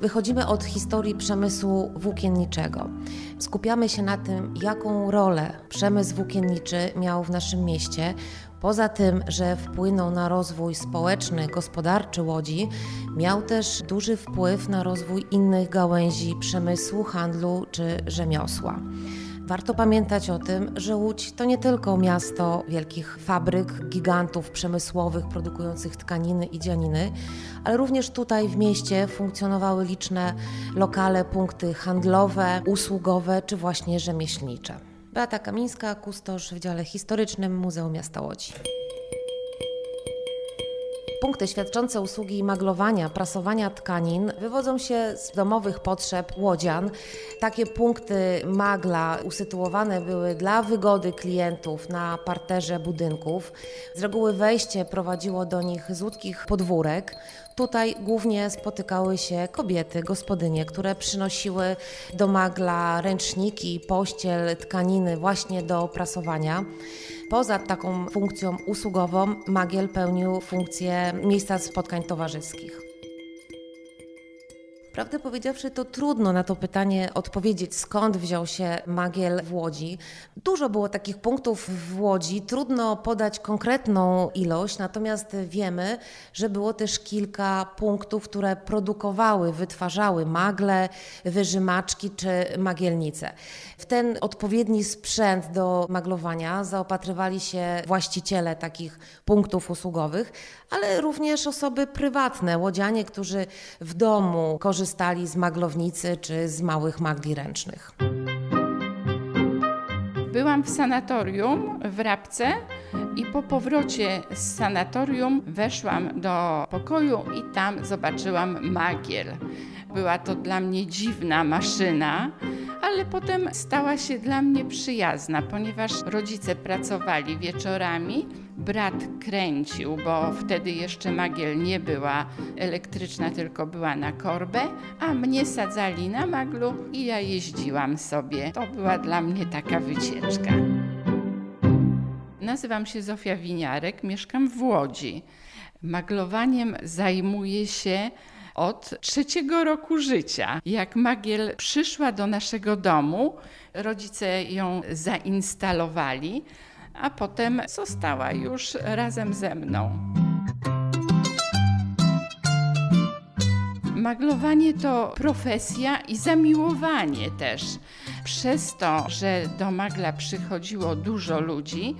Wychodzimy od historii przemysłu włókienniczego. Skupiamy się na tym, jaką rolę przemysł włókienniczy miał w naszym mieście. Poza tym, że wpłynął na rozwój społeczny, gospodarczy Łodzi, miał też duży wpływ na rozwój innych gałęzi przemysłu, handlu czy rzemiosła. Warto pamiętać o tym, że Łódź to nie tylko miasto wielkich fabryk, gigantów przemysłowych produkujących tkaniny i dzianiny, ale również tutaj w mieście funkcjonowały liczne lokale, punkty handlowe, usługowe czy właśnie rzemieślnicze. Beata Kamińska, kustosz w dziale historycznym Muzeum Miasta Łodzi. Punkty świadczące usługi maglowania, prasowania tkanin wywodzą się z domowych potrzeb łodzian. Takie punkty magla usytuowane były dla wygody klientów na parterze budynków. Z reguły wejście prowadziło do nich z podwórek. Tutaj głównie spotykały się kobiety, gospodynie, które przynosiły do magla ręczniki, pościel, tkaniny właśnie do prasowania. Poza taką funkcją usługową, Magiel pełnił funkcję miejsca spotkań towarzyskich. Prawdę powiedziawszy, to trudno na to pytanie odpowiedzieć, skąd wziął się Magiel w Łodzi. Dużo było takich punktów w Łodzi, trudno podać konkretną ilość, natomiast wiemy, że było też kilka punktów, które produkowały, wytwarzały magle, wyżymaczki czy magielnice. W ten odpowiedni sprzęt do maglowania zaopatrywali się właściciele takich punktów usługowych, ale również osoby prywatne, łodzianie, którzy w domu korzystali z maglownicy czy z małych magli ręcznych. Byłam w sanatorium w Rabce i po powrocie z sanatorium weszłam do pokoju i tam zobaczyłam magiel. Była to dla mnie dziwna maszyna, ale potem stała się dla mnie przyjazna, ponieważ rodzice pracowali wieczorami, brat kręcił, bo wtedy jeszcze magiel nie była elektryczna, tylko była na korbę, a mnie sadzali na maglu i ja jeździłam sobie. To była dla mnie taka wycieczka. Nazywam się Zofia Winiarek, mieszkam w Łodzi. Maglowaniem zajmuję się od trzeciego roku życia. Jak Magiel przyszła do naszego domu, rodzice ją zainstalowali, a potem została już razem ze mną. Maglowanie to profesja i zamiłowanie też. Przez to, że do magla przychodziło dużo ludzi,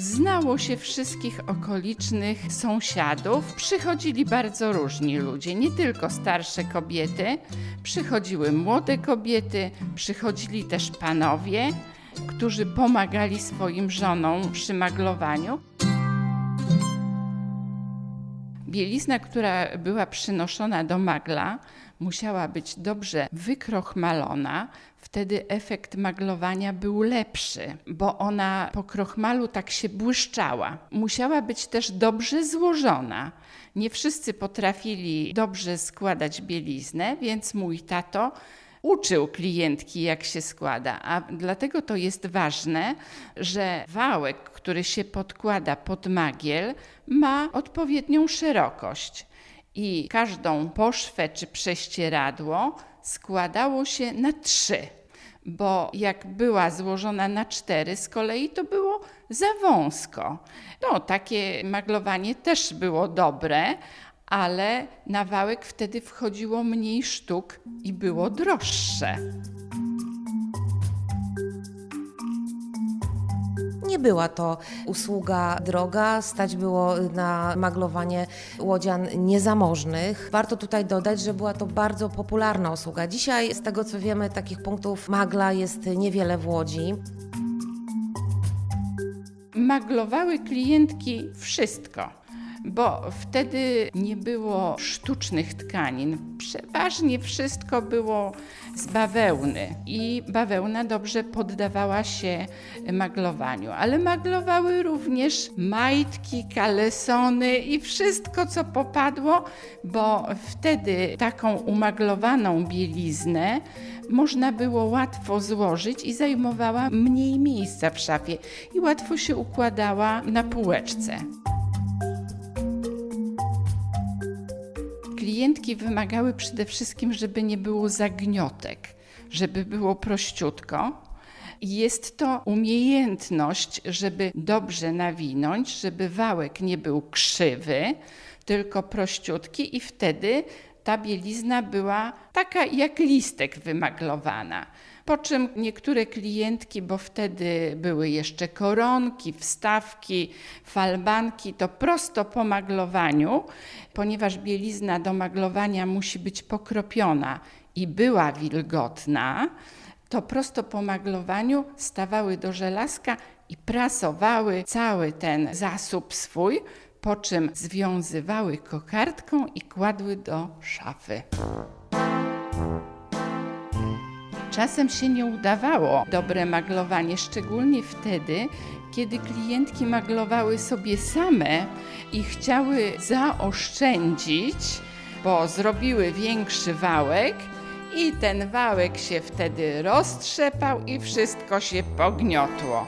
Znało się wszystkich okolicznych sąsiadów. Przychodzili bardzo różni ludzie, nie tylko starsze kobiety, przychodziły młode kobiety, przychodzili też panowie, którzy pomagali swoim żonom przy maglowaniu. Bielizna, która była przynoszona do magla, musiała być dobrze wykrochmalona, wtedy efekt maglowania był lepszy, bo ona po krochmalu tak się błyszczała. Musiała być też dobrze złożona. Nie wszyscy potrafili dobrze składać bieliznę, więc mój tato uczył klientki, jak się składa. A dlatego to jest ważne, że wałek, który się podkłada pod magiel, ma odpowiednią szerokość. I każdą poszwę czy prześcieradło składało się na trzy, bo jak była złożona na cztery z kolei, to było za wąsko. No, takie maglowanie też było dobre, ale na wałek wtedy wchodziło mniej sztuk i było droższe. Nie była to usługa droga, stać było na maglowanie łodzian niezamożnych. Warto tutaj dodać, że była to bardzo popularna usługa. Dzisiaj, z tego co wiemy, takich punktów magla jest niewiele w Łodzi. Maglowały klientki wszystko bo wtedy nie było sztucznych tkanin. Przeważnie wszystko było z bawełny i bawełna dobrze poddawała się maglowaniu, ale maglowały również majtki, kalesony i wszystko, co popadło, bo wtedy taką umaglowaną bieliznę można było łatwo złożyć i zajmowała mniej miejsca w szafie i łatwo się układała na półeczce. Klientki wymagały przede wszystkim, żeby nie było zagniotek, żeby było prościutko. Jest to umiejętność, żeby dobrze nawinąć, żeby wałek nie był krzywy, tylko prościutki i wtedy ta bielizna była taka jak listek wymaglowana. Po czym niektóre klientki, bo wtedy były jeszcze koronki, wstawki, falbanki, to prosto po maglowaniu, ponieważ bielizna do maglowania musi być pokropiona i była wilgotna, to prosto po maglowaniu stawały do żelazka i prasowały cały ten zasób swój, po czym związywały kokardką i kładły do szafy. Czasem się nie udawało dobre maglowanie, szczególnie wtedy, kiedy klientki maglowały sobie same i chciały zaoszczędzić, bo zrobiły większy wałek i ten wałek się wtedy roztrzepał i wszystko się pogniotło.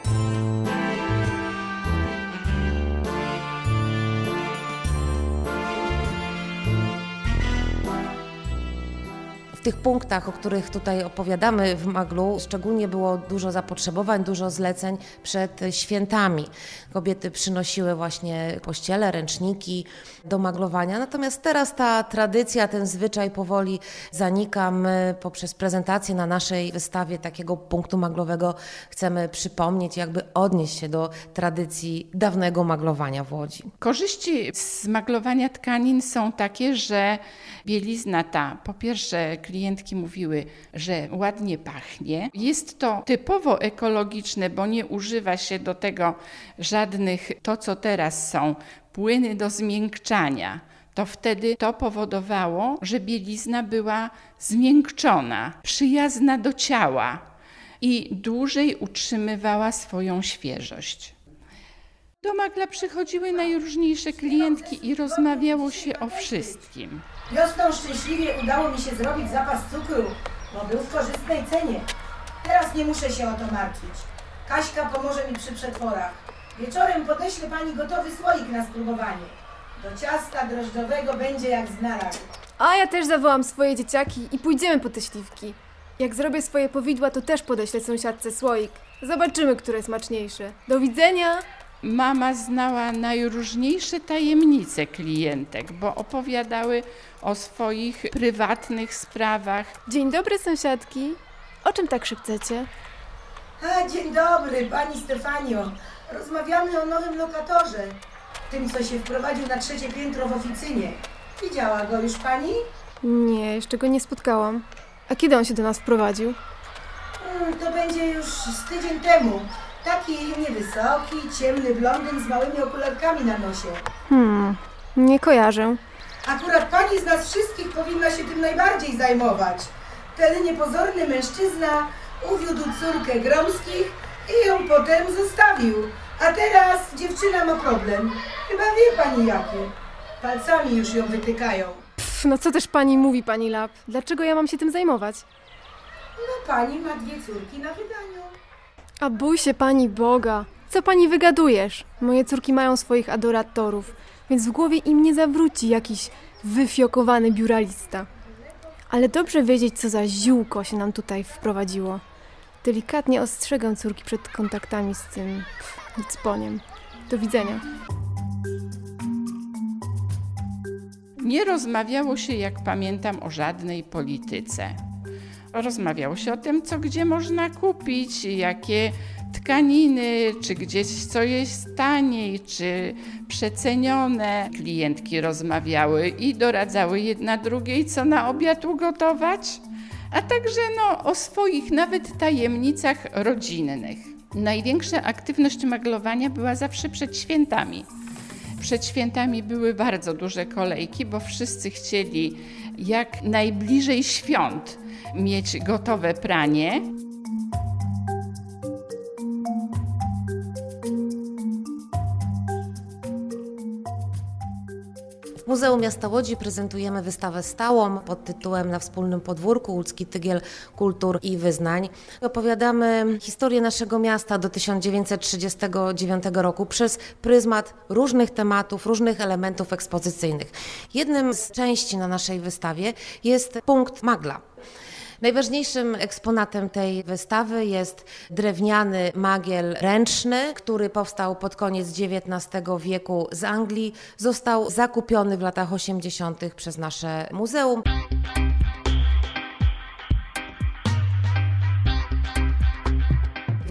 W tych punktach, o których tutaj opowiadamy w Maglu, szczególnie było dużo zapotrzebowań, dużo zleceń przed świętami. Kobiety przynosiły właśnie pościele, ręczniki do maglowania. Natomiast teraz ta tradycja, ten zwyczaj powoli zanika. My poprzez prezentację na naszej wystawie takiego punktu maglowego chcemy przypomnieć, jakby odnieść się do tradycji dawnego maglowania w Łodzi. Korzyści z maglowania tkanin są takie, że bielizna ta, po pierwsze, klientki mówiły, że ładnie pachnie. Jest to typowo ekologiczne, bo nie używa się do tego żadnych, to co teraz są, płyny do zmiękczania. To wtedy to powodowało, że bielizna była zmiękczona, przyjazna do ciała i dłużej utrzymywała swoją świeżość. Do magla przychodziły najróżniejsze klientki i rozmawiało się o wszystkim. Wiosną szczęśliwie udało mi się zrobić zapas cukru, bo był w korzystnej cenie. Teraz nie muszę się o to martwić. Kaśka pomoże mi przy przetworach. Wieczorem podeślę pani gotowy słoik na spróbowanie. Do ciasta drożdżowego będzie jak znalazł. A ja też zawołam swoje dzieciaki i pójdziemy po te śliwki. Jak zrobię swoje powidła, to też podeślę sąsiadce słoik. Zobaczymy, które smaczniejsze. Do widzenia! Mama znała najróżniejsze tajemnice klientek, bo opowiadały o swoich prywatnych sprawach. Dzień dobry, sąsiadki. O czym tak szepcecie? A, dzień dobry, pani Stefanio. Rozmawiamy o nowym lokatorze. Tym, co się wprowadził na trzecie piętro w oficynie. Widziała go już pani? Nie, jeszcze go nie spotkałam. A kiedy on się do nas wprowadził? Hmm, to będzie już z tydzień temu. Taki niewysoki, ciemny blondyn z małymi okularkami na nosie. Hmm, nie kojarzę. Akurat pani z nas wszystkich powinna się tym najbardziej zajmować. Ten niepozorny mężczyzna uwiódł córkę Gromskich i ją potem zostawił. A teraz dziewczyna ma problem. Chyba wie pani jakie. Palcami już ją wytykają. Pff, no co też pani mówi, pani Lap? Dlaczego ja mam się tym zajmować? No pani ma dwie córki na wydaniu. A bój się pani Boga. Co pani wygadujesz? Moje córki mają swoich adoratorów, więc w głowie im nie zawróci jakiś wyfiokowany biuralista. Ale dobrze wiedzieć, co za ziółko się nam tutaj wprowadziło. Delikatnie ostrzegam córki przed kontaktami z tym dzwoniem. Do widzenia. Nie rozmawiało się, jak pamiętam, o żadnej polityce. Rozmawiało się o tym, co gdzie można kupić, jakie tkaniny, czy gdzieś co jest taniej, czy przecenione. Klientki rozmawiały i doradzały jedna drugiej, co na obiad ugotować, a także no, o swoich nawet tajemnicach rodzinnych. Największa aktywność maglowania była zawsze przed świętami. Przed świętami były bardzo duże kolejki, bo wszyscy chcieli jak najbliżej świąt mieć gotowe pranie. Muzeum Miasta Łodzi prezentujemy wystawę stałą pod tytułem Na wspólnym podwórku Łódzki Tygiel Kultur i Wyznań. Opowiadamy historię naszego miasta do 1939 roku przez pryzmat różnych tematów, różnych elementów ekspozycyjnych. Jednym z części na naszej wystawie jest punkt Magla. Najważniejszym eksponatem tej wystawy jest drewniany magiel ręczny, który powstał pod koniec XIX wieku z Anglii. Został zakupiony w latach 80. przez nasze muzeum.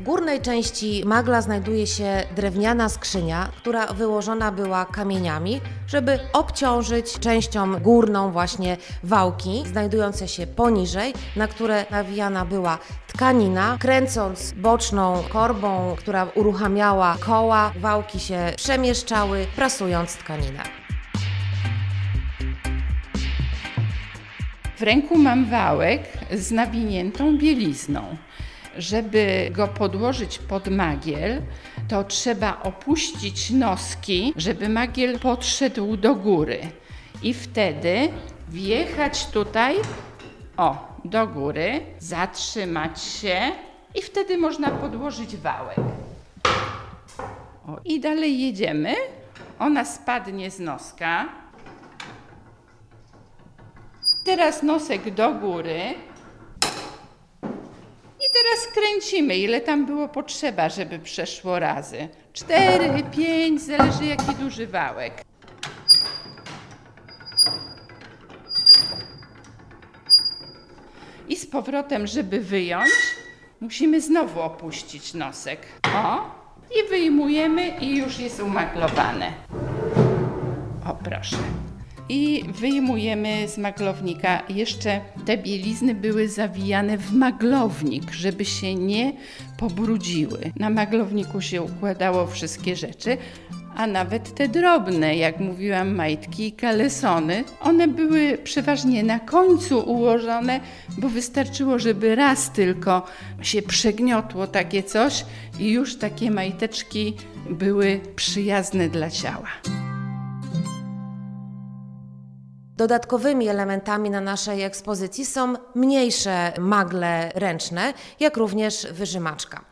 Górnej części magla znajduje się drewniana skrzynia, która wyłożona była kamieniami, żeby obciążyć częścią górną właśnie wałki, znajdujące się poniżej, na które nawijana była tkanina. Kręcąc boczną korbą, która uruchamiała koła, wałki się przemieszczały, prasując tkaninę. W ręku mam wałek z nawiniętą bielizną. Żeby go podłożyć pod magiel, to trzeba opuścić noski, żeby magiel podszedł do góry. I wtedy wjechać tutaj, o, do góry, zatrzymać się i wtedy można podłożyć wałek. O, I dalej jedziemy. Ona spadnie z noska. Teraz nosek do góry. I teraz kręcimy, ile tam było potrzeba, żeby przeszło razy. Cztery, pięć, zależy jaki duży wałek. I z powrotem, żeby wyjąć, musimy znowu opuścić nosek. O, i wyjmujemy i już jest umaglowane. O, proszę i wyjmujemy z maglownika. Jeszcze te bielizny były zawijane w maglownik, żeby się nie pobrudziły. Na maglowniku się układało wszystkie rzeczy, a nawet te drobne, jak mówiłam, majtki i kalesony, one były przeważnie na końcu ułożone, bo wystarczyło, żeby raz tylko się przegniotło takie coś i już takie majteczki były przyjazne dla ciała. Dodatkowymi elementami na naszej ekspozycji są mniejsze magle ręczne, jak również wyżymaczka.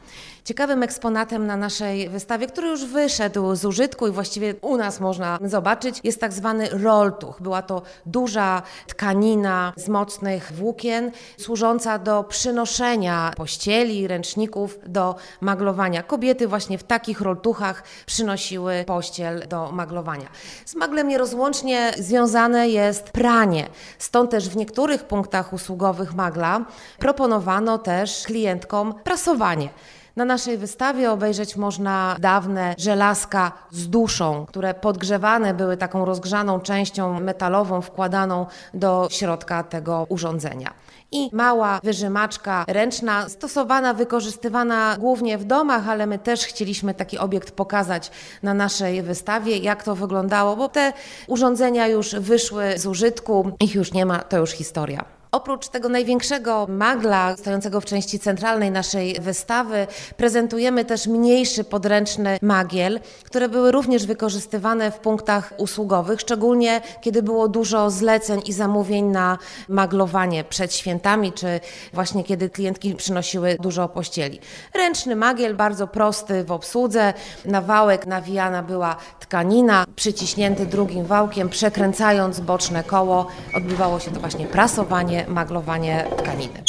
Ciekawym eksponatem na naszej wystawie, który już wyszedł z użytku i właściwie u nas można zobaczyć, jest tak zwany roltuch. Była to duża tkanina z mocnych włókien, służąca do przynoszenia pościeli, ręczników do maglowania. Kobiety właśnie w takich roltuchach przynosiły pościel do maglowania. Z maglem nierozłącznie związane jest pranie. Stąd też w niektórych punktach usługowych magla proponowano też klientkom prasowanie. Na naszej wystawie obejrzeć można dawne żelazka z duszą, które podgrzewane były taką rozgrzaną częścią metalową wkładaną do środka tego urządzenia. I mała wyżymaczka ręczna, stosowana, wykorzystywana głównie w domach, ale my też chcieliśmy taki obiekt pokazać na naszej wystawie, jak to wyglądało, bo te urządzenia już wyszły z użytku, ich już nie ma, to już historia. Oprócz tego największego magla stojącego w części centralnej naszej wystawy, prezentujemy też mniejszy podręczny magiel, które były również wykorzystywane w punktach usługowych, szczególnie kiedy było dużo zleceń i zamówień na maglowanie przed świętami, czy właśnie kiedy klientki przynosiły dużo pościeli. Ręczny magiel, bardzo prosty w obsłudze, na wałek nawijana była tkanina, przyciśnięty drugim wałkiem, przekręcając boczne koło, odbywało się to właśnie prasowanie, maglowanie tkaniny.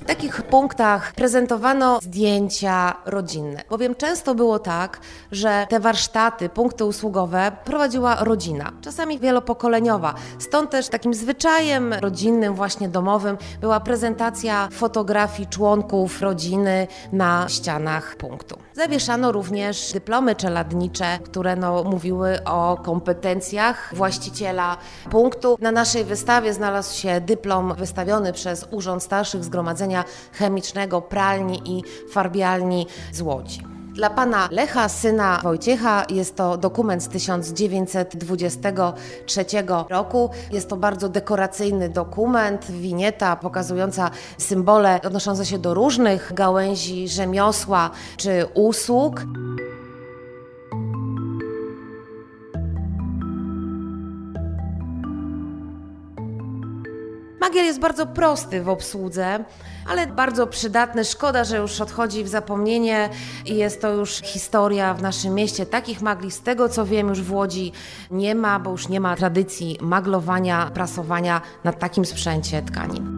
W takich punktach prezentowano zdjęcia rodzinne, bowiem często było tak, że te warsztaty, punkty usługowe prowadziła rodzina, czasami wielopokoleniowa. Stąd też takim zwyczajem rodzinnym, właśnie domowym, była prezentacja fotografii członków rodziny na ścianach punktu. Zawieszano również dyplomy czeladnicze, które no, mówiły o kompetencjach właściciela punktu. Na naszej wystawie znalazł się dyplom wystawiony przez Urząd Starszych Zgromadzenia Chemicznego Pralni i Farbialni z Łodzi. Dla pana Lecha, syna Wojciecha, jest to dokument z 1923 roku. Jest to bardzo dekoracyjny dokument, winieta pokazująca symbole odnoszące się do różnych gałęzi rzemiosła czy usług. Magiel jest bardzo prosty w obsłudze, ale bardzo przydatny. Szkoda, że już odchodzi w zapomnienie i jest to już historia w naszym mieście. Takich magli, z tego co wiem, już w Łodzi nie ma, bo już nie ma tradycji maglowania, prasowania na takim sprzęcie tkanin.